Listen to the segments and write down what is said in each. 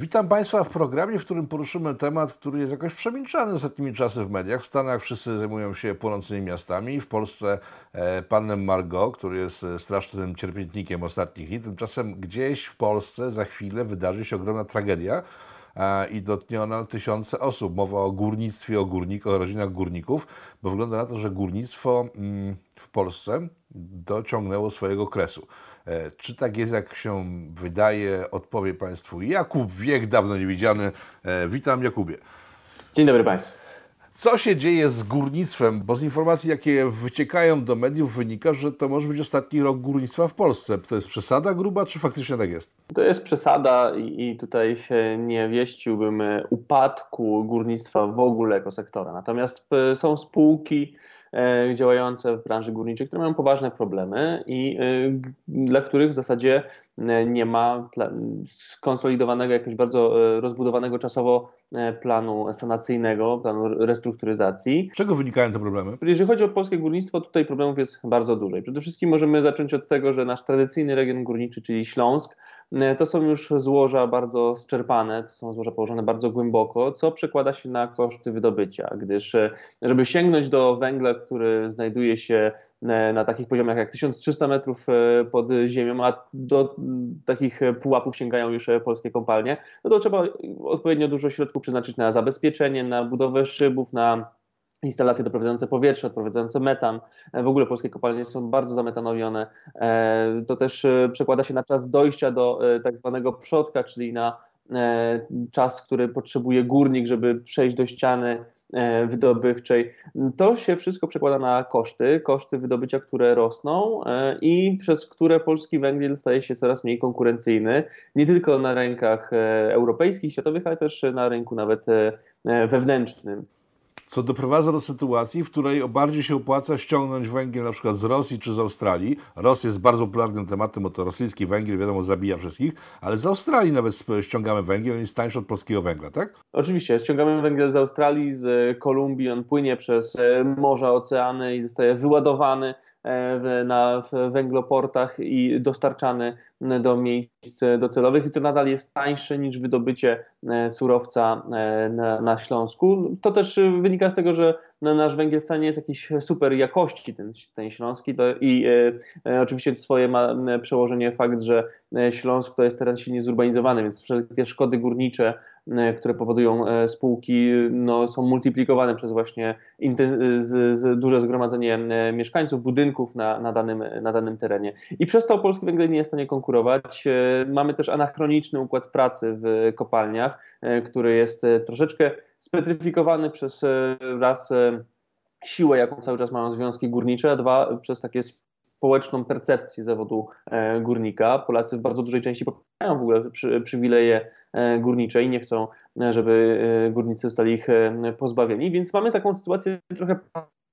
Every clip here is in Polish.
Witam Państwa w programie, w którym poruszymy temat, który jest jakoś przemilczany ostatnimi czasy w mediach. W Stanach wszyscy zajmują się płonącymi miastami, w Polsce e, panem Margot, który jest e, strasznym cierpiętnikiem ostatnich dni. Tymczasem gdzieś w Polsce za chwilę wydarzy się ogromna tragedia e, i dotknie ona tysiące osób. Mowa o górnictwie, o górnikach, o rodzinach górników, bo wygląda na to, że górnictwo mm, w Polsce dociągnęło swojego kresu. E, czy tak jest, jak się wydaje, odpowie Państwu Jakub Wiek, dawno niewidziany. E, witam Jakubie. Dzień dobry Państwu. Co się dzieje z górnictwem? Bo z informacji, jakie wyciekają do mediów, wynika, że to może być ostatni rok górnictwa w Polsce. To jest przesada gruba, czy faktycznie tak jest? To jest przesada i tutaj się nie wieściłbym upadku górnictwa w ogóle jako sektora. Natomiast e, są spółki, E, działające w branży górniczej, które mają poważne problemy i e, dla których w zasadzie e, nie ma skonsolidowanego, jakoś bardzo rozbudowanego czasowo planu sanacyjnego, planu restrukturyzacji. Z czego wynikają te problemy? Jeżeli chodzi o polskie górnictwo, tutaj problemów jest bardzo dużo. przede wszystkim możemy zacząć od tego, że nasz tradycyjny region górniczy, czyli Śląsk, E, to są już złoża bardzo zczerpane, to są złoża położone bardzo głęboko, co przekłada się na koszty wydobycia, gdyż e, żeby sięgnąć do węgla, który znajduje się e, na takich poziomach jak 1300 metrów pod ziemią, a do takich pułapów sięgają już polskie kopalnie, no to trzeba odpowiednio dużo środków przeznaczyć na zabezpieczenie, na budowę szybów, na instalacje doprowadzające powietrze, odprowadzające metan. E, w ogóle polskie kopalnie są bardzo zametanowione. E, to też e, przekłada się na czas dojścia do tak zwanego przodka, czyli na czas, który potrzebuje górnik, żeby przejść do ściany wydobywczej. To się wszystko przekłada na koszty, koszty wydobycia, które rosną i przez które polski węgiel staje się coraz mniej konkurencyjny, nie tylko na rynkach europejskich, światowych, ale też na rynku nawet wewnętrznym co doprowadza do sytuacji, w której bardziej się opłaca ściągnąć węgiel na przykład z Rosji czy z Australii. Rosja jest bardzo popularnym tematem, bo to rosyjski węgiel, wiadomo, zabija wszystkich, ale z Australii nawet ściągamy węgiel, jest tańszy od polskiego węgla, tak? Oczywiście, ściągamy węgiel z Australii, z Kolumbii, on płynie przez e, morza, oceany i zostaje wyładowany E, na węgloportach i dostarczany do miejsc docelowych i to nadal jest tańsze niż wydobycie e, surowca e, na, na Śląsku. To też wynika z tego, że nasz węgiel wcale nie jest jakiejś super jakości, ten, ten śląski to, i e, oczywiście swoje ma przełożenie fakt, że Śląsk to jest teren silnie zurbanizowany, więc wszelkie szkody górnicze E, które powodują e, spółki, no, są multiplikowane przez właśnie z, z duże zgromadzenie e, mieszkańców, budynków na, na, danym, na danym terenie. I przez to polski węgiel nie jest w stanie konkurować. Mamy też anachroniczny układ pracy w kopalniach, który jest troszeczkę spetryfikowany przez raz siłę, jaką cały czas mają związki górnicze, a dwa przez takie społeczną percepcję zawodu górnika. Polacy w bardzo dużej części popierają w ogóle przy, przywileje E, górnicze i nie chcą, e, żeby e, górnicy zostali ich pozbawieni. Więc mamy taką sytuację trochę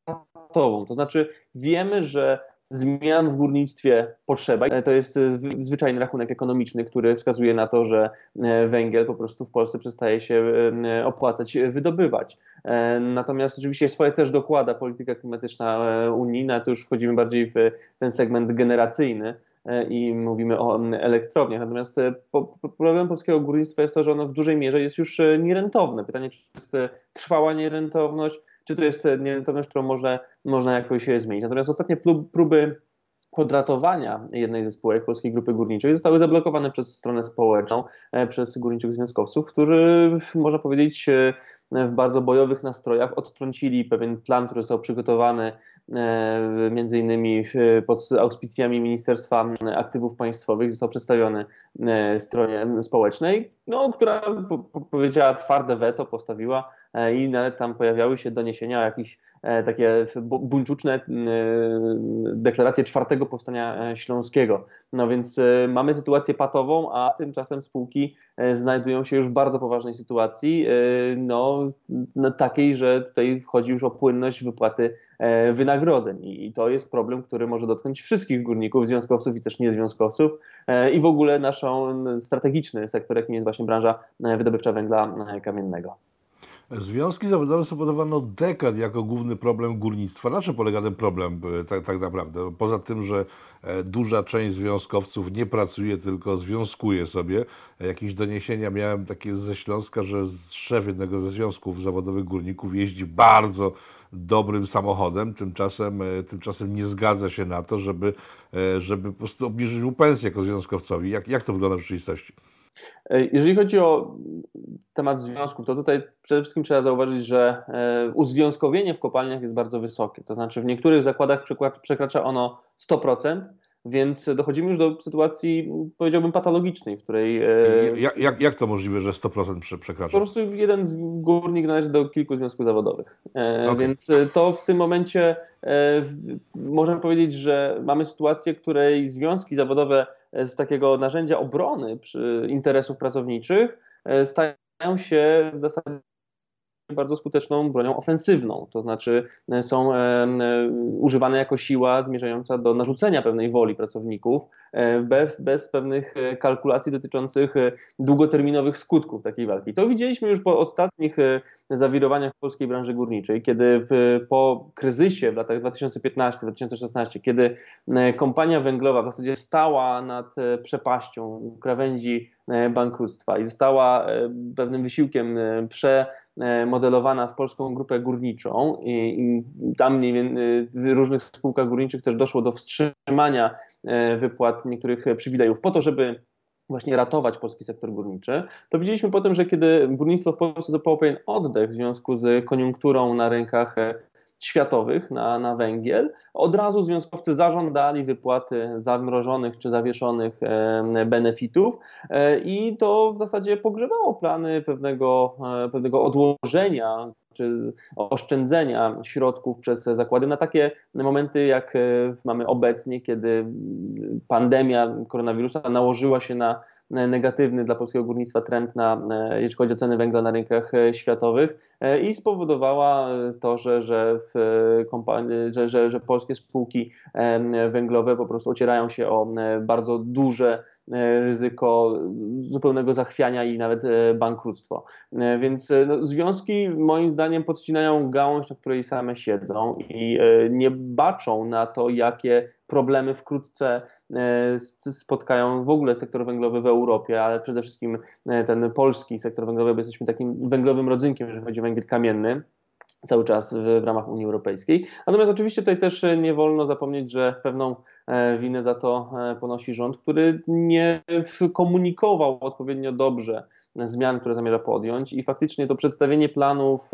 patową. To znaczy wiemy, że zmian w górnictwie potrzeba. To jest zwyczajny rachunek ekonomiczny, który wskazuje na to, że węgiel po prostu w Polsce przestaje się opłacać wydobywać. Natomiast oczywiście swoje też dokłada polityka klimatyczna unijna, to już wchodzimy bardziej w ten segment generacyjny, E, i mówimy o elektrowniach. Natomiast e, problem polskiego górnictwa jest to, że ono w dużej mierze jest już e, nierentowne. Pytanie, czy to jest trwała nierentowność, czy to jest nierentowność, którą można, można jakoś zmienić. Natomiast ostatnie próby podratowania jednej ze spółek Polskiej Grupy Górniczej zostały zablokowane przez stronę społeczną, przez górniczych związkowców, którzy, można powiedzieć, w bardzo bojowych nastrojach odtrącili pewien plan, który został przygotowany e, między innymi pod auspicjami Ministerstwa Aktywów Państwowych, został przedstawiony e, stronie społecznej, no, która powiedziała twarde weto, postawiła e, i nawet tam pojawiały się doniesienia o jakichś takie buńczuczne deklaracje czwartego powstania śląskiego. No więc mamy sytuację patową, a tymczasem spółki znajdują się już w bardzo poważnej sytuacji. No, no, takiej, że tutaj chodzi już o płynność wypłaty e, wynagrodzeń i to jest problem, który może dotknąć wszystkich górników, związkowców i też niezwiązkowców e, i w ogóle naszą strategiczny sektor, jakim jest właśnie branża e, wydobywcza węgla kamiennego. Związki zawodowe są podawane od dekad jako główny problem górnictwa. Na czym polega ten problem e, tak, tak naprawdę? Poza tym, że e, duża część związkowców nie pracuje, tylko związkuje sobie. Jakieś doniesienia miałem takie ze Śląska, że szef jednego ze związków zawodowych górników jeździ bardzo dobrym samochodem, tymczasem, e, tymczasem nie zgadza się na to, żeby, żeby po prostu obniżyć mu pensję jako związkowcowi. Jak, jak to wygląda w rzeczywistości? E, jeżeli chodzi o temat związków, to tutaj przede wszystkim trzeba zauważyć, że e, uzwiązkowienie w kopalniach jest bardzo wysokie. To znaczy w niektórych zakładach przekracza ono 100%, więc dochodzimy już do sytuacji, powiedziałbym, patologicznej, w której. E, jak, jak, jak to możliwe, że 100% przekracza? Po prostu jeden górnik należy do kilku związków zawodowych. Okay. Więc to w tym momencie możemy powiedzieć, że mamy sytuację, w której związki zawodowe z takiego narzędzia obrony interesów pracowniczych e, stają się w zasadzie bardzo skuteczną bronią ofensywną, to znaczy e, są e, używane jako siła zmierzająca do narzucenia pewnej woli pracowników bez, bez pewnych kalkulacji dotyczących długoterminowych skutków takiej walki. To widzieliśmy już po ostatnich zawirowaniach w polskiej branży górniczej, kiedy po kryzysie w latach 2015-2016, kiedy kompania węglowa w zasadzie stała nad przepaścią krawędzi bankructwa i została pewnym wysiłkiem prze modelowana w polską grupę górniczą i, tam w różnych spółkach górniczych też doszło do wstrzymania e, wypłat niektórych przywilejów. Po to, żeby właśnie ratować polski sektor górniczy, to widzieliśmy potem, że kiedy górnictwo w Polsce zapało pewien oddech w związku z koniunkturą na rynkach e, światowych na, na węgiel, od razu związkowcy zażądali wypłaty zamrożonych czy zawieszonych e, benefitów e, i to w zasadzie pogrzebało plany pewnego, e, pewnego odłożenia czy oszczędzenia środków przez zakłady na takie momenty, jak mamy obecnie, kiedy pandemia koronawirusa nałożyła się na negatywny dla polskiego górnictwa trend, na, e, jeśli chodzi o ceny węgla na rynkach e, światowych e, i spowodowała to, że, że, kompanii, że, że, że polskie spółki węglowe po prostu ocierają się o bardzo duże ryzyko zupełnego zachwiania i nawet bankructwo. Więc no, związki moim zdaniem podcinają gałąź, na której same siedzą i nie baczą na to, jakie problemy wkrótce e, spotkają w ogóle sektor węglowy w Europie, ale przede wszystkim e, ten polski sektor węglowy, bo jesteśmy takim węglowym rodzynkiem, jeżeli chodzi o węgiel kamienny cały czas w, w, ramach Unii Europejskiej. Natomiast oczywiście tutaj też nie wolno zapomnieć, że pewną e, winę za to ponosi rząd, który nie komunikował odpowiednio dobrze zmian, które zamierza podjąć i faktycznie to przedstawienie planów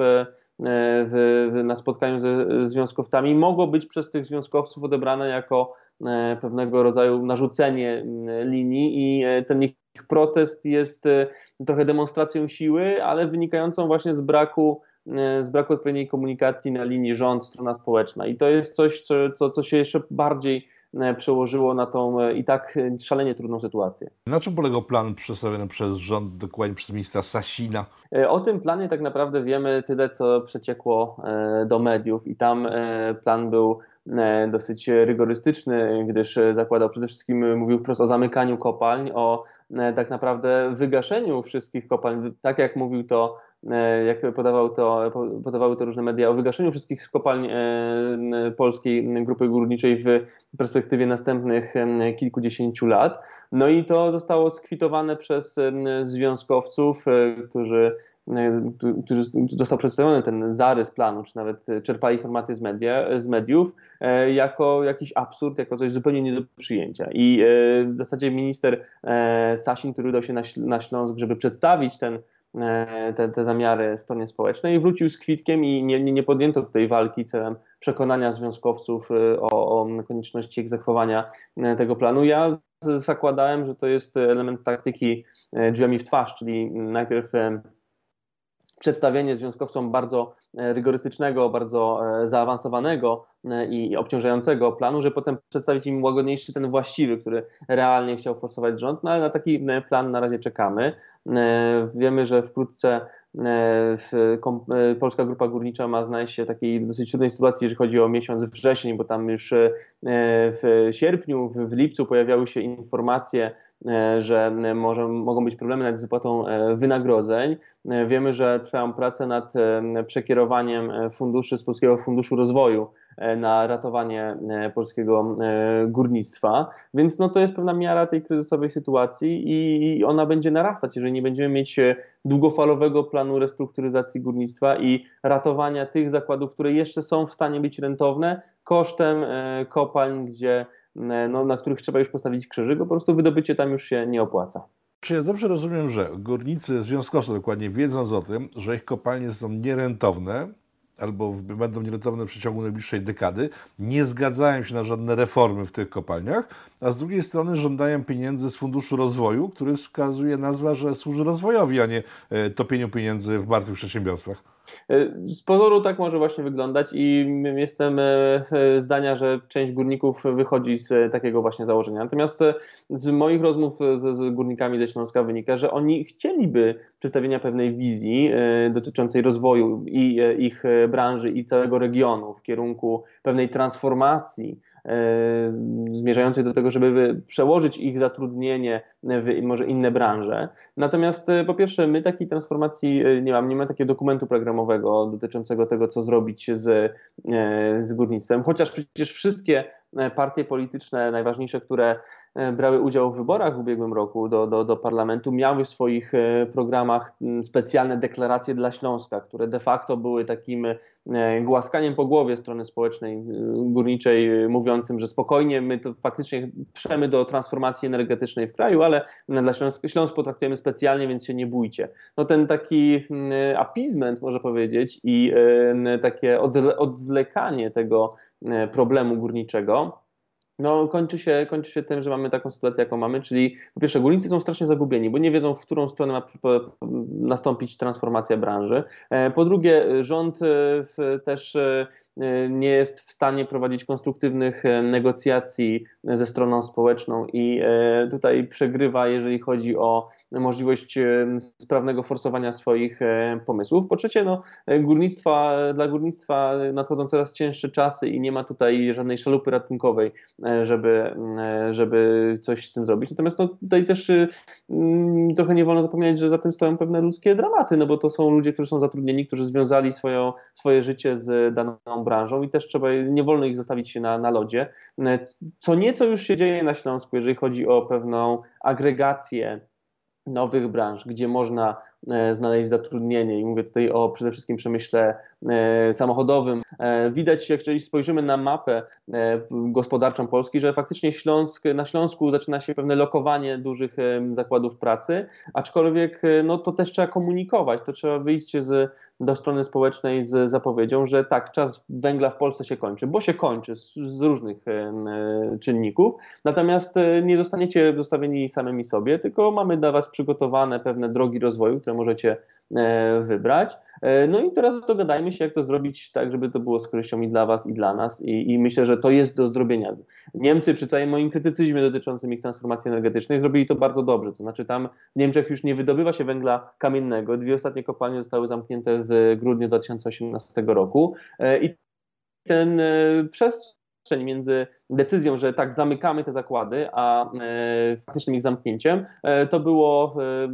w, na spotkaniu ze związkowcami mogło być przez tych związkowców odebrane jako e, pewnego rodzaju narzucenie linii i e, ten ich protest jest e, trochę demonstracją siły, ale wynikającą właśnie z braku z braku odpowiedniej komunikacji na linii rząd, strona społeczna. I to jest coś, co, co, co się jeszcze bardziej E, przełożyło na tą e, i tak szalenie trudną sytuację. Na czym polegał plan przedstawiony przez rząd, dokładnie przez ministra Sasina? E, o tym planie tak naprawdę wiemy tyle, co przeciekło do mediów i tam plan był dosyć rygorystyczny, gdyż zakładał przede wszystkim, mówił wprost o zamykaniu kopalń, o tak naprawdę wygaszeniu wszystkich kopalń, tak jak mówił to E, jak podawał to, podawały to różne media, o wygaszeniu wszystkich kopalń e, polskiej grupy górniczej w perspektywie następnych kilkudziesięciu lat. No i to zostało skwitowane przez związkowców, e, którzy którzy został przedstawiony ten zarys planu, czy nawet czerpali informacje z, media, z mediów, jako jakiś absurd, jako coś zupełnie nie do przyjęcia. I w zasadzie minister Sasin, który udał się na Śląsk, żeby przedstawić ten E, te, te zamiary stronie społecznej wrócił z kwitkiem i nie, nie podjęto tutaj walki celem przekonania związkowców e, o, o konieczności egzekwowania e, tego planu. Ja zakładałem, że to jest element taktyki drzwiami w twarz, czyli najpierw przedstawienie związkowcom bardzo rygorystycznego, bardzo zaawansowanego i obciążającego planu, że potem przedstawić im łagodniejszy, ten właściwy, który realnie chciał forsować rząd, no ale na taki plan na razie czekamy. Wiemy, że wkrótce Polska Grupa Górnicza ma znaleźć się w takiej dosyć trudnej sytuacji, jeżeli chodzi o miesiąc wrzesień, bo tam już w sierpniu, w lipcu pojawiały się informacje że może, mogą być problemy nawet z wypłatą wynagrodzeń. Wiemy, że trwają prace nad przekierowaniem funduszy z Polskiego Funduszu Rozwoju E, na ratowanie e, polskiego e, górnictwa. Więc no, to jest pewna miara tej kryzysowej sytuacji i ona będzie narastać, jeżeli nie będziemy mieć długofalowego planu restrukturyzacji górnictwa i ratowania tych zakładów, które jeszcze są w stanie być rentowne kosztem kopalń, gdzie, no, na których trzeba już postawić krzyżyk, po prostu wydobycie tam już się nie opłaca. Czy ja dobrze rozumiem, że górnicy, związkowcy dokładnie wiedząc o tym, że ich kopalnie są nierentowne, albo będą nierentowne w przeciągu najbliższej dekady, nie zgadzają się na żadne reformy w tych kopalniach, a z drugiej strony żądają pieniędzy z Funduszu Rozwoju, który wskazuje nazwa, że służy rozwojowi, a nie e, topieniu pieniędzy w martwych przedsiębiorstwach. E, z pozoru tak może właśnie wyglądać i jestem e, zdania, że część górników wychodzi z takiego właśnie założenia. Natomiast z moich rozmów z, z górnikami ze Śląska wynika, że oni chcieliby przedstawienia pewnej wizji dotyczącej rozwoju i ich branży i całego regionu w kierunku pewnej transformacji E, zmierzającej do tego, żeby przełożyć ich zatrudnienie w może inne branże. Natomiast e, po pierwsze, my takiej transformacji e, nie mamy, nie ma takiego dokumentu programowego dotyczącego tego, co zrobić z, z górnictwem, chociaż przecież wszystkie partie polityczne najważniejsze, które E, brały udział w wyborach w ubiegłym roku do, do, do parlamentu, miały w swoich e, programach specjalne deklaracje dla Śląska, które de facto były takim e, głaskaniem po głowie strony społecznej górniczej, mówiącym, że spokojnie, my to faktycznie przemy do transformacji energetycznej w kraju, ale dla Śląsk, Śląsk potraktujemy specjalnie, więc się nie bójcie. No ten taki appeasement, można powiedzieć, i takie odwlekanie tego problemu górniczego, no, kończy się, kończy się tym, że mamy taką sytuację, jaką mamy, czyli po pierwsze górnicy są strasznie zagubieni, bo nie wiedzą, w którą stronę ma nastąpić transformacja branży. E, po drugie, rząd e, też e, nie jest w stanie prowadzić konstruktywnych negocjacji ze stroną społeczną i tutaj przegrywa, jeżeli chodzi o możliwość sprawnego forsowania swoich pomysłów. Po trzecie, no, górnictwa, dla górnictwa nadchodzą coraz cięższe czasy i nie ma tutaj żadnej szalupy ratunkowej, żeby, żeby coś z tym zrobić. Natomiast no, tutaj też mm, trochę nie wolno zapominać, że za tym stoją pewne ludzkie dramaty, no bo to są ludzie, którzy są zatrudnieni, którzy związali swoją, swoje życie z daną branżą i też trzeba, nie wolno ich zostawić się na, na lodzie. Co nieco już się dzieje na Śląsku, jeżeli chodzi o pewną agregację nowych branż, gdzie można e, znaleźć zatrudnienie. I mówię tutaj o przede wszystkim przemyśle e, samochodowym. E, widać, jak jeżeli spojrzymy na mapę gospodarczą Polski, że faktycznie Śląsk, na Śląsku zaczyna się pewne lokowanie dużych zakładów pracy, aczkolwiek no, to też trzeba komunikować, to trzeba wyjść z, do strony społecznej z zapowiedzią, że tak, czas węgla w Polsce się kończy, bo się kończy z, z różnych czynników, natomiast nie zostaniecie zostawieni samymi sobie, tylko mamy dla Was przygotowane pewne drogi rozwoju, które możecie e, wybrać. E, no i teraz dogadajmy się, jak to zrobić tak, żeby to było z korzyścią i dla Was, i dla nas. I, i myślę, że to jest do zrobienia. Niemcy przy całym moim krytycyzmie dotyczącym ich transformacji energetycznej zrobili to bardzo dobrze. To znaczy tam w Niemczech już nie wydobywa się węgla kamiennego. Dwie ostatnie kopalnie zostały zamknięte w grudniu 2018 roku. E, I ten przez przestrzeń między decyzją, że tak zamykamy te zakłady, a e, faktycznym ich zamknięciem, e, to było e,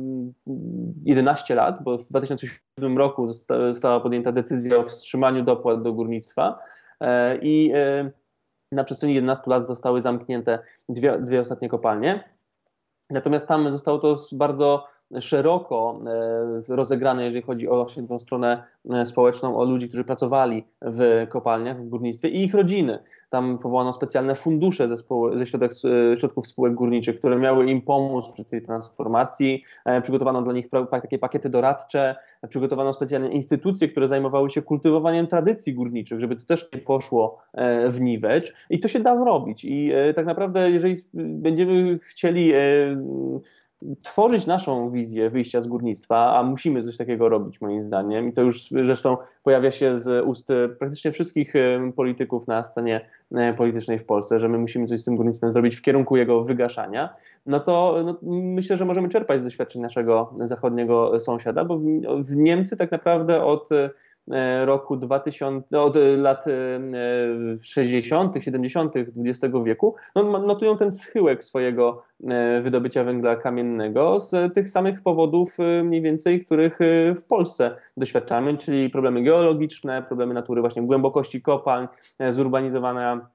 11 lat, bo w 2007 roku została podjęta decyzja o wstrzymaniu dopłat do górnictwa e, i e, na przestrzeni 11 lat zostały zamknięte dwie, dwie ostatnie kopalnie. Natomiast tam zostało to bardzo szeroko e, rozegrane, jeżeli chodzi o właśnie tą stronę społeczną, o ludzi, którzy pracowali w kopalniach, w górnictwie i ich rodziny. Tam powołano specjalne fundusze ze, ze środek, e, środków spółek górniczych, które miały im pomóc przy tej transformacji. Przygotowano dla nich takie pakiety doradcze, przygotowano specjalne instytucje, które zajmowały się kultywowaniem tradycji górniczych, żeby to też nie poszło w niwecz. I to się da zrobić. I tak naprawdę, jeżeli będziemy chcieli tworzyć naszą wizję wyjścia z górnictwa, a musimy coś takiego robić moim zdaniem. I to już zresztą pojawia się z ust praktycznie wszystkich polityków na scenie e, politycznej w Polsce, że my musimy coś z tym górnictwem zrobić w kierunku jego wygaszania, no to no, myślę, że możemy czerpać z doświadczeń naszego zachodniego sąsiada, bo w Niemcy tak naprawdę od roku 2000, od lat 60., 70. XX wieku, no, notują ten schyłek swojego wydobycia węgla kamiennego z tych samych powodów mniej więcej, których w Polsce doświadczamy, czyli problemy geologiczne, problemy natury właśnie głębokości kopalń, zurbanizowana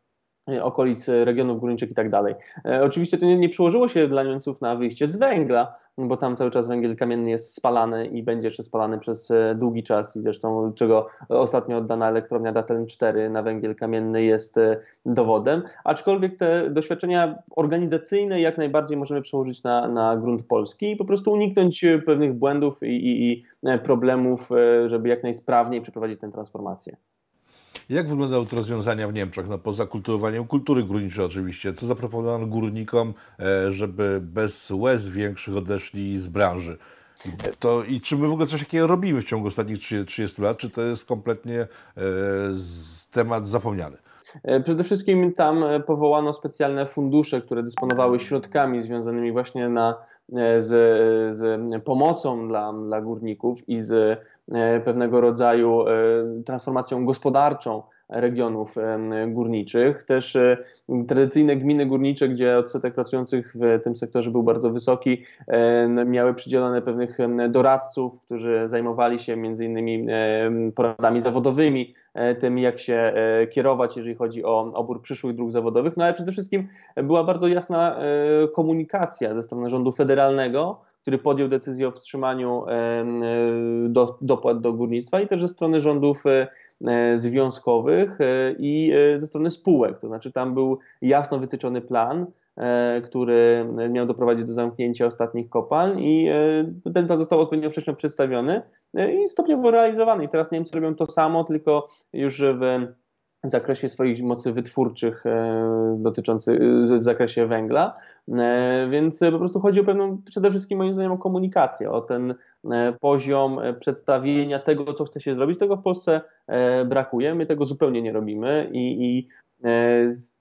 okolic regionów górniczych i tak dalej. Oczywiście to nie, nie przełożyło się dla Niemców na wyjście z węgla, bo tam cały czas węgiel kamienny jest spalany i będzie jeszcze spalany przez e, długi czas i zresztą czego ostatnio oddana elektrownia Datteln 4 na węgiel kamienny jest e, dowodem, aczkolwiek te doświadczenia organizacyjne jak najbardziej możemy przełożyć na, na grunt polski i po prostu uniknąć pewnych błędów i, i, i problemów, e, żeby jak najsprawniej przeprowadzić tę transformację. Jak wyglądały te rozwiązania w Niemczech? No, poza kultywowaniem kultury górniczej oczywiście. Co zaproponowano górnikom, e, żeby bez łez większych odeszli z branży? To, I czy my w ogóle coś takiego robimy w ciągu ostatnich 30 lat, czy to jest kompletnie e, temat zapomniany? E, przede wszystkim tam powołano specjalne fundusze, które dysponowały środkami związanymi właśnie na, z, z pomocą dla, dla górników i z E, pewnego rodzaju e, transformacją gospodarczą regionów e, górniczych. Też tradycyjne gminy górnicze, gdzie odsetek pracujących w tym sektorze był bardzo wysoki, miały przydzielone pewnych doradców, którzy zajmowali się między innymi poradami zawodowymi, tym jak się kierować, jeżeli chodzi o obór przyszłych dróg zawodowych, no ale przede wszystkim była bardzo jasna komunikacja ze strony rządu federalnego, który podjął decyzję o wstrzymaniu do, dopłat do górnictwa i też ze strony rządów e, e, związkowych e, i ze strony spółek. To znaczy tam był jasno wytyczony plan, który miał doprowadzić do zamknięcia ostatnich kopalń i ten plan został odpowiednio wcześniej przedstawiony i stopniowo realizowany. I teraz Niemcy robią to samo, tylko już w w zakresie swoich mocy wytwórczych e, dotyczących w zakresie węgla, e, więc po prostu chodzi o pewną, przede wszystkim moim zdaniem o komunikację, o ten e, poziom przedstawienia tego, co chce się zrobić. Tego w Polsce brakuje, my tego zupełnie nie robimy i, i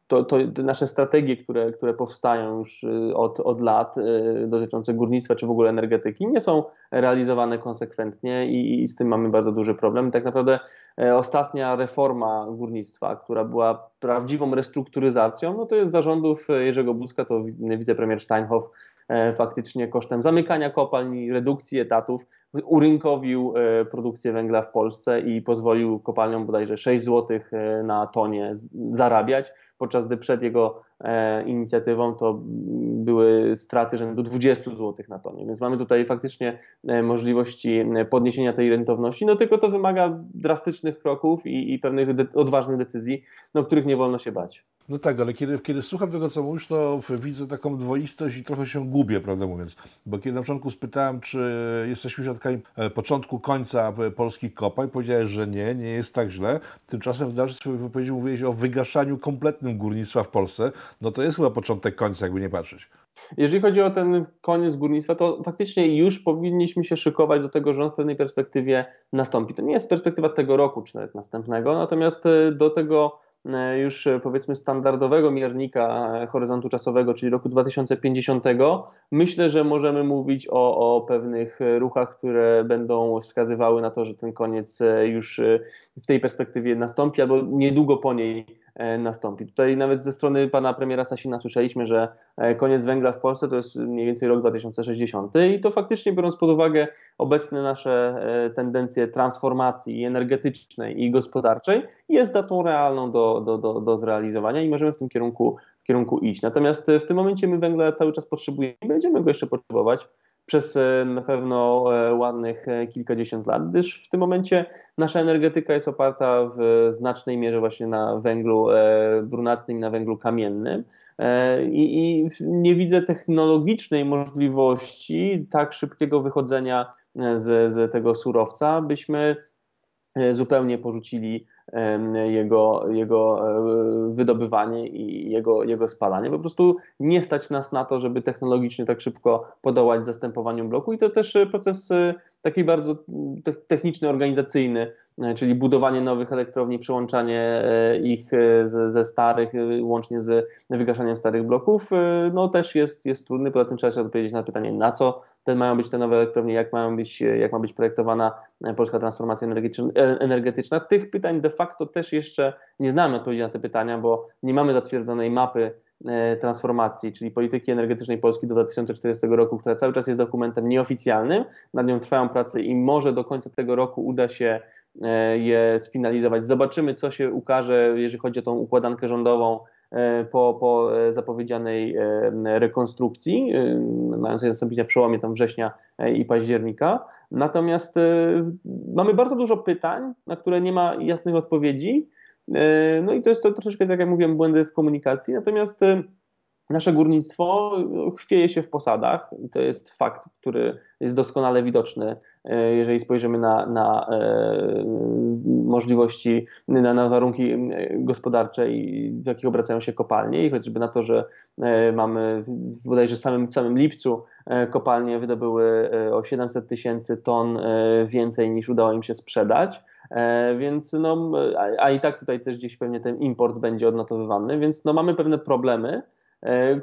to, to nasze strategie, które, które powstają już y, od, od lat y, dotyczące górnictwa czy w ogóle energetyki, nie są realizowane konsekwentnie i, i z tym mamy bardzo duży problem. Tak naprawdę e, ostatnia reforma górnictwa, która była prawdziwą restrukturyzacją, no to jest zarządów Jerzego Buzka, to wicepremier Steinhoff e, faktycznie kosztem zamykania kopalni, redukcji etatów urynkowił e, produkcję węgla w Polsce i pozwolił kopalniom bodajże 6 zł na tonie zarabiać podczas gdy przed jego e, inicjatywą to były straty rzędu 20 zł na tonie. Więc mamy tutaj faktycznie e, możliwości e, podniesienia tej rentowności, no tylko to wymaga drastycznych kroków i, i pewnych de odważnych decyzji, no, których nie wolno się bać. No tak, ale kiedy, kiedy słucham tego, co mówisz, to widzę taką dwoistość i trochę się gubię, prawdę mówiąc. Bo kiedy na początku spytałem, czy jesteśmy świadkami e, początku, końca polskich kopań, powiedziałeś, że nie, nie jest tak źle. Tymczasem w dalszej swojej wypowiedzi mówiłeś o wygaszaniu kompletnym górnictwa w Polsce. No to jest chyba początek końca, jakby nie patrzeć. Jeżeli chodzi o ten koniec górnictwa, to faktycznie już powinniśmy się szykować do tego, że on w pewnej perspektywie nastąpi. To nie jest perspektywa tego roku, czy nawet następnego, natomiast e, do tego E, już e, powiedzmy standardowego miernika e, horyzontu czasowego, czyli roku 2050, myślę, że możemy mówić o, o pewnych ruchach, które będą wskazywały na to, że ten koniec już w tej perspektywie nastąpi, albo niedługo po niej E, nastąpi. Tutaj nawet ze strony pana premiera Sasina słyszeliśmy, że e, koniec węgla w Polsce to jest mniej więcej rok 2060 i to faktycznie biorąc pod uwagę obecne nasze e, tendencje transformacji energetycznej i gospodarczej jest datą realną do, do, do, do zrealizowania i możemy w tym kierunku, kierunku iść. Natomiast w tym momencie my węgla cały czas potrzebujemy i będziemy go jeszcze potrzebować przez e, na pewno e, ładnych e, kilkadziesiąt lat, gdyż w tym momencie nasza energetyka jest oparta w znacznej mierze właśnie na węglu brunatnym, na węglu kamiennym. I, I, nie widzę technologicznej możliwości tak szybkiego wychodzenia z, z tego surowca, byśmy zupełnie porzucili jego, jego e, wydobywanie i jego, jego spalanie. Po prostu nie stać nas na to, żeby technologicznie tak szybko podołać zastępowaniu bloku i to też proces e, taki bardzo techniczny, organizacyjny, czyli budowanie nowych elektrowni, przyłączanie ich ze, ze starych, łącznie z wygaszaniem starych bloków, no też jest, jest trudny, poza tym trzeba się odpowiedzieć na pytanie, na co te mają być te nowe elektrownie, jak, mają być, jak ma być projektowana polska transformacja energetyczna. Tych pytań de facto też jeszcze nie znamy odpowiedzi na te pytania, bo nie mamy zatwierdzonej mapy E, transformacji, czyli polityki energetycznej Polski do 2040 roku, która cały czas jest dokumentem nieoficjalnym. Nad nią trwają prace i może do końca tego roku uda się e, je sfinalizować. Zobaczymy, co się ukaże, jeżeli chodzi o tą układankę rządową e, po, po zapowiedzianej rekonstrukcji, mającej nastąpić na przełomie tam września i października. Natomiast mamy bardzo dużo pytań, na które nie ma jasnych odpowiedzi. E, no i to jest to troszeczkę, tak jak mówiłem, błędy w komunikacji. Natomiast e, nasze górnictwo chwieje się w posadach i to jest fakt, który jest doskonale widoczny, e, jeżeli spojrzymy na, na możliwości, na, na, warunki gospodarcze i w jakich obracają się kopalnie i chociażby na to, że mamy w bodajże samym, samym lipcu kopalnie wydobyły o 700 tysięcy ton więcej niż udało im się sprzedać. E, więc no, a, a, i tak tutaj też gdzieś pewnie ten import będzie odnotowywany, więc no, mamy pewne problemy, e,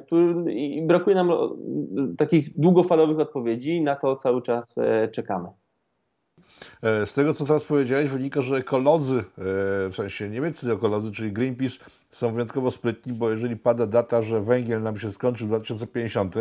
który, i brakuje nam takich długofalowych odpowiedzi na to cały czas e, czekamy. Z tego, co teraz powiedziałeś, wynika, że ekolodzy, w sensie niemieccy ekolodzy, czyli Greenpeace, są wyjątkowo sprytni, bo jeżeli pada data, że węgiel nam się skończy w 2050,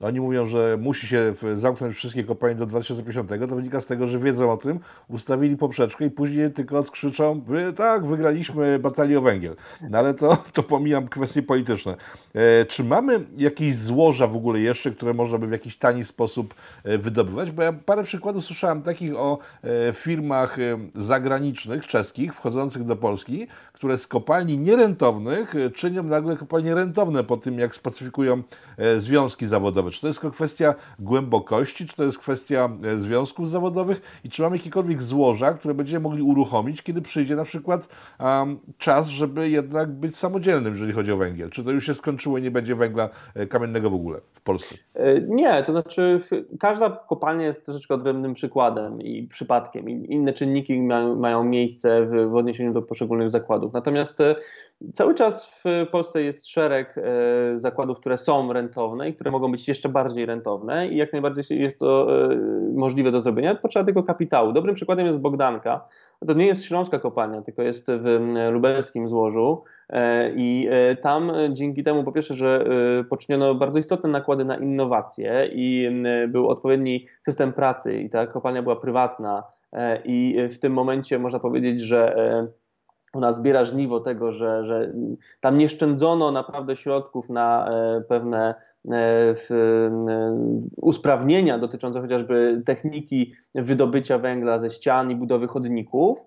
oni mówią, że musi się zamknąć wszystkie kopalnie do 2050, to wynika z tego, że wiedzą o tym, ustawili poprzeczkę i później tylko odkrzyczą, wy, tak, wygraliśmy batalię o węgiel. No ale to, to pomijam kwestie polityczne. E, czy mamy jakieś złoża w ogóle jeszcze, które można by w jakiś tani sposób e, wydobywać? Bo ja parę przykładów słyszałem takich o e, firmach e, zagranicznych, czeskich, wchodzących do Polski, które z kopalni nierentownych e, czynią nagle kopalnie rentowne po tym, jak spacyfikują e, związki zawodowe. Czy to jest kwestia głębokości, czy to jest kwestia e, związków zawodowych i czy mamy jakiekolwiek złoża, które będziemy mogli uruchomić, kiedy przyjdzie na przykład um, czas, żeby jednak być samodzielnym, jeżeli chodzi o węgiel? Czy to już się skończyło i nie będzie węgla kamiennego w ogóle w Polsce? Nie, to znaczy każda kopalnia jest troszeczkę odrębnym przykładem i przypadkiem. Inne czynniki mają, mają miejsce w, w odniesieniu do poszczególnych zakładów. Natomiast e, cały czas w Polsce jest szereg e, zakładów, które są rentowne i które mogą być jeszcze bardziej rentowne i jak najbardziej jest to e, możliwe do zrobienia. Potrzeba tego kapitału. Dobrym przykładem jest Bogdanka. To nie jest śląska kopalnia, tylko jest w lubelskim złożu. I tam dzięki temu, po pierwsze, że poczyniono bardzo istotne nakłady na innowacje i był odpowiedni system pracy, i ta kopalnia była prywatna. I w tym momencie można powiedzieć, że ona zbiera żniwo tego, że, że tam nie szczędzono naprawdę środków na e, pewne e, e, usprawnienia dotyczące chociażby techniki wydobycia węgla ze ścian i budowy chodników.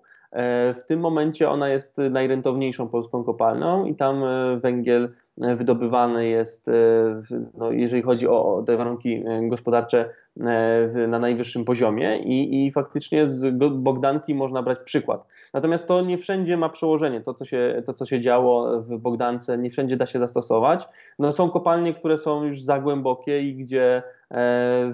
W tym momencie ona jest najrentowniejszą polską kopalnią i tam węgiel wydobywany jest, no, jeżeli chodzi o te warunki gospodarcze, E, na najwyższym poziomie i, i faktycznie z Bogdanki można brać przykład. Natomiast to nie wszędzie ma przełożenie. To co, się, to, co się działo w Bogdance, nie wszędzie da się zastosować. No, są kopalnie, które są już za głębokie i gdzie e,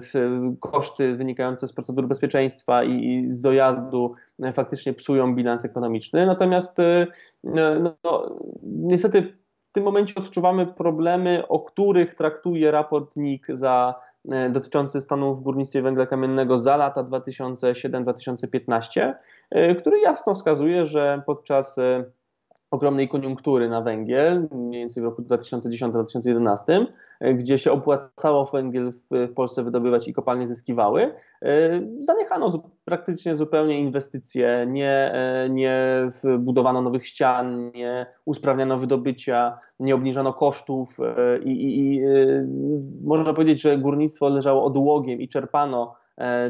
koszty wynikające z procedur bezpieczeństwa i, z dojazdu e, faktycznie psują bilans ekonomiczny. Natomiast e, no, no, niestety w tym momencie odczuwamy problemy, o których traktuje raport NIK za E, dotyczący stanu w górnictwie węgla kamiennego za lata 2007-2015, e, który jasno wskazuje, że podczas e, ogromnej koniunktury na węgiel, mniej więcej w roku 2010-2011, gdzie się opłacało węgiel w Polsce wydobywać i kopalnie zyskiwały, zaniechano praktycznie zupełnie inwestycje, nie, nie budowano nowych ścian, nie usprawniano wydobycia, nie obniżano kosztów i, i, i można powiedzieć, że górnictwo leżało odłogiem i czerpano E,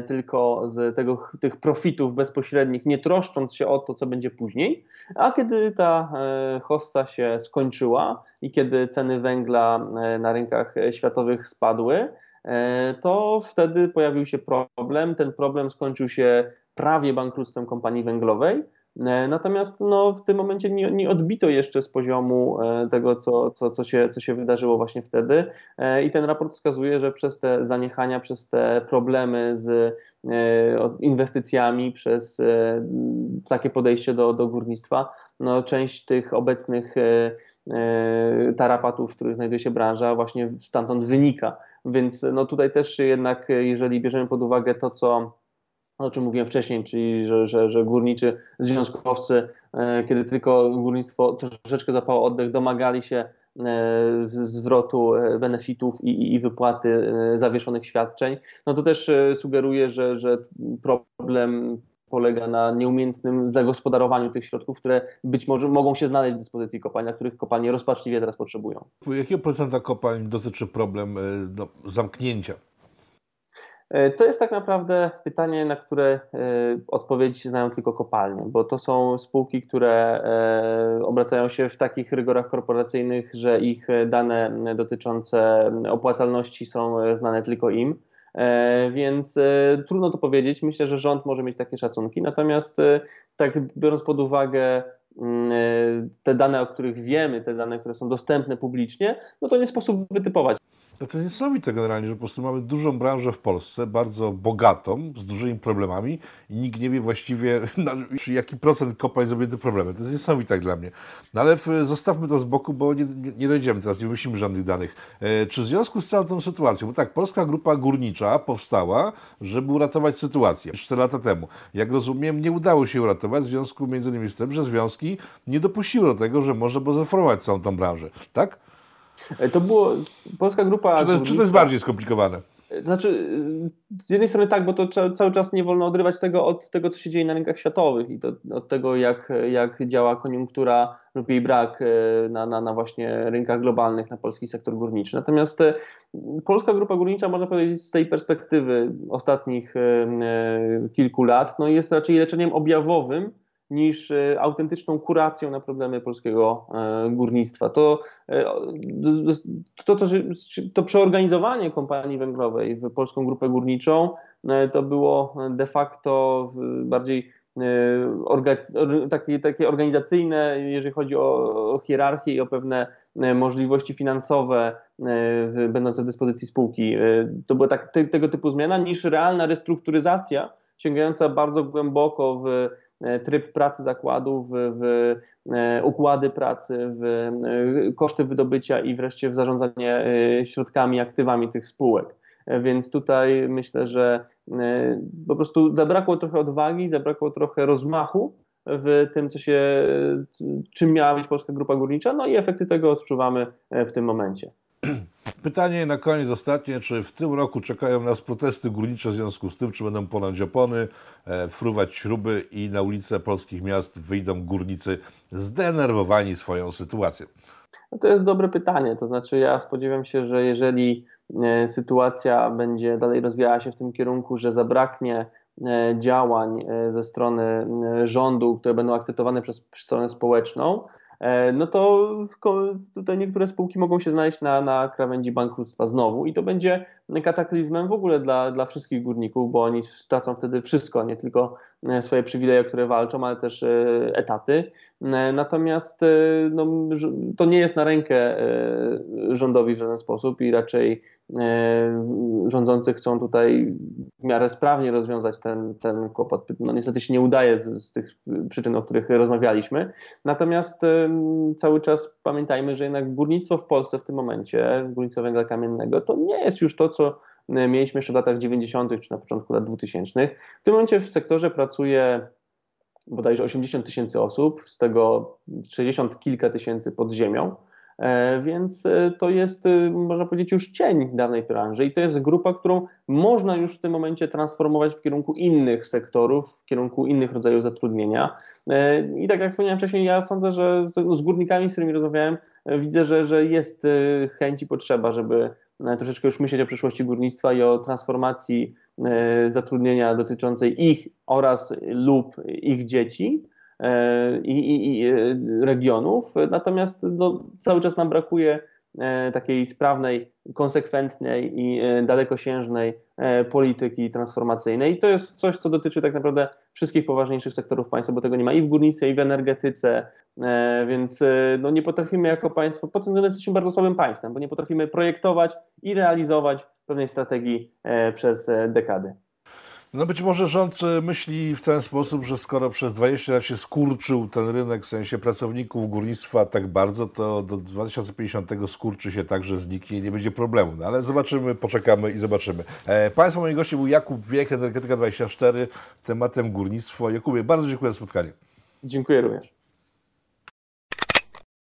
tylko z tego, tych profitów bezpośrednich, nie troszcząc się o to, co będzie później. A kiedy ta e, hossa się skończyła i kiedy ceny węgla e, na rynkach światowych spadły, to wtedy pojawił się problem. Ten problem skończył się prawie bankructwem kompanii węglowej. Natomiast no, w tym momencie nie, nie odbito jeszcze z poziomu tego, co, co, co, się, co się wydarzyło właśnie wtedy. I ten raport wskazuje, że przez te zaniechania, przez te problemy z inwestycjami, przez takie podejście do, do górnictwa, no, część tych obecnych E, tarapatów, w których znajduje się branża, właśnie stamtąd wynika. Więc no tutaj też jednak, jeżeli bierzemy pod uwagę to, co o czym mówiłem wcześniej, czyli że, że, że górniczy związkowcy, e, kiedy tylko górnictwo troszeczkę zapało oddech, domagali się e, zwrotu benefitów i, i, wypłaty zawieszonych świadczeń, no to też sugeruje, że, że problem polega na nieumiejętnym zagospodarowaniu tych środków, które być może mogą się znaleźć w dyspozycji kopalń, na których kopalnie rozpaczliwie teraz potrzebują. Jakiego procenta kopalń dotyczy problem e, no, zamknięcia? E, to jest tak naprawdę pytanie, na które e, odpowiedź znają tylko kopalnie, bo to są spółki, które obracają się w takich rygorach korporacyjnych, że ich dane dotyczące opłacalności są znane tylko im. E, więc e, trudno to powiedzieć. Myślę, że rząd może mieć takie szacunki. Natomiast e, tak biorąc pod uwagę mm, te dane, o których wiemy, te dane, które są dostępne publicznie, no to nie sposób wytypować. No to jest niesamowite generalnie, że po prostu mamy dużą branżę w Polsce, bardzo bogatą, z dużymi problemami i nikt nie wie właściwie, jaki procent kopalń jest objęty problemem. To jest niesamowite dla mnie. No ale zostawmy to z boku, bo nie, nie, nie dojdziemy teraz, nie wymyślimy żadnych danych. E, czy w związku z całą tą sytuacją, bo tak, Polska Grupa Górnicza powstała, żeby uratować sytuację 4 lata temu. Jak rozumiem, nie udało się uratować w związku między innymi z tym, że związki nie dopuściły do tego, że można było zreformować całą tą branżę. Tak? E, to było polska grupa. Czy to jest, czy to jest bardziej skomplikowane? E, znaczy, z jednej strony tak, bo to cały czas nie wolno odrywać tego od tego, co się dzieje na rynkach światowych i to, od tego, jak, jak działa koniunktura lub jej brak e, na, na, na właśnie rynkach globalnych, na polski sektor górniczy. Natomiast polska grupa górnicza, można powiedzieć, z tej perspektywy ostatnich kilku lat, no jest raczej leczeniem objawowym niż e, autentyczną kuracją na problemy polskiego e, górnictwa. To, e, to, to, to przeorganizowanie kompanii węglowej w polską grupę górniczą to było de facto bardziej takie, takie organizacyjne, jeżeli chodzi o, hierarchię i o pewne możliwości finansowe będące w dyspozycji spółki. To była tak, tego typu zmiana niż realna restrukturyzacja sięgająca bardzo głęboko w tryb pracy zakładów, w, w e, układy pracy, w e, koszty wydobycia i wreszcie w zarządzanie środkami, aktywami tych spółek. Więc tutaj myślę, że po prostu zabrakło trochę odwagi, zabrakło trochę rozmachu w tym, co się, czym miała być Polska Grupa Górnicza, no i efekty tego odczuwamy w tym momencie. Pytanie na koniec ostatnie, czy w tym roku czekają nas protesty górnicze w związku z tym, czy będą ponad opony, e, fruwać śruby i na ulice polskich miast wyjdą górnicy zdenerwowani swoją sytuacją? No to jest dobre pytanie. To znaczy, ja spodziewam się, że jeżeli e, sytuacja będzie dalej rozwijała się w tym kierunku, że zabraknie e, działań ze strony rządu, które będą akceptowane przez stronę społeczną, E, no to tutaj niektóre spółki mogą się znaleźć na, na krawędzi bankructwa znowu i to będzie kataklizmem w ogóle dla, dla wszystkich górników, bo oni stracą wtedy wszystko, nie tylko e, swoje przywileje, które walczą, ale też e, etaty. Natomiast no, to nie jest na rękę rządowi w żaden sposób i raczej E, rządzący chcą tutaj w miarę sprawnie rozwiązać ten, ten kłopot. No niestety się nie udaje z, z tych przyczyn, o których rozmawialiśmy. Natomiast cały czas pamiętajmy, że jednak górnictwo w Polsce w tym momencie, górnictwo węgla kamiennego, to nie jest już to, co e, mieliśmy jeszcze w latach 90. czy na początku lat 2000. W tym momencie w sektorze pracuje bodajże 80 tysięcy osób, z tego 60 kilka tysięcy pod ziemią. E, więc e, to jest, można powiedzieć, już cień dawnej branży i to jest grupa, którą można już w tym momencie transformować w kierunku innych sektorów, w kierunku innych rodzajów zatrudnienia. I tak jak wspomniałem wcześniej, ja sądzę, że z górnikami, z którymi rozmawiałem, widzę, że, że jest chęć i potrzeba, żeby troszeczkę już myśleć o przyszłości górnictwa i o transformacji zatrudnienia dotyczącej ich oraz lub ich dzieci i, i, i e, regionów, natomiast no, cały czas nam brakuje e, takiej sprawnej, konsekwentnej i e, dalekosiężnej polityki transformacyjnej. I to jest coś, co dotyczy tak naprawdę wszystkich poważniejszych sektorów państwa, bo tego nie ma i w górnictwie, i w energetyce, więc no nie potrafimy jako państwo, pod tym względem jesteśmy bardzo słabym państwem, bo nie potrafimy projektować i realizować pewnej strategii przez dekady. No być może rząd e, myśli w ten sposób, że skoro przez 20 lat się skurczył ten rynek w sensie pracowników górnictwa tak bardzo, to do 2050 skurczy się tak, że zniknie i nie będzie problemu. No, ale zobaczymy, poczekamy i zobaczymy. E, państwo moim gościem był Jakub Wiek, Energetyka 24, tematem górnictwo. Jakubie, bardzo dziękuję za spotkanie. Dziękuję również.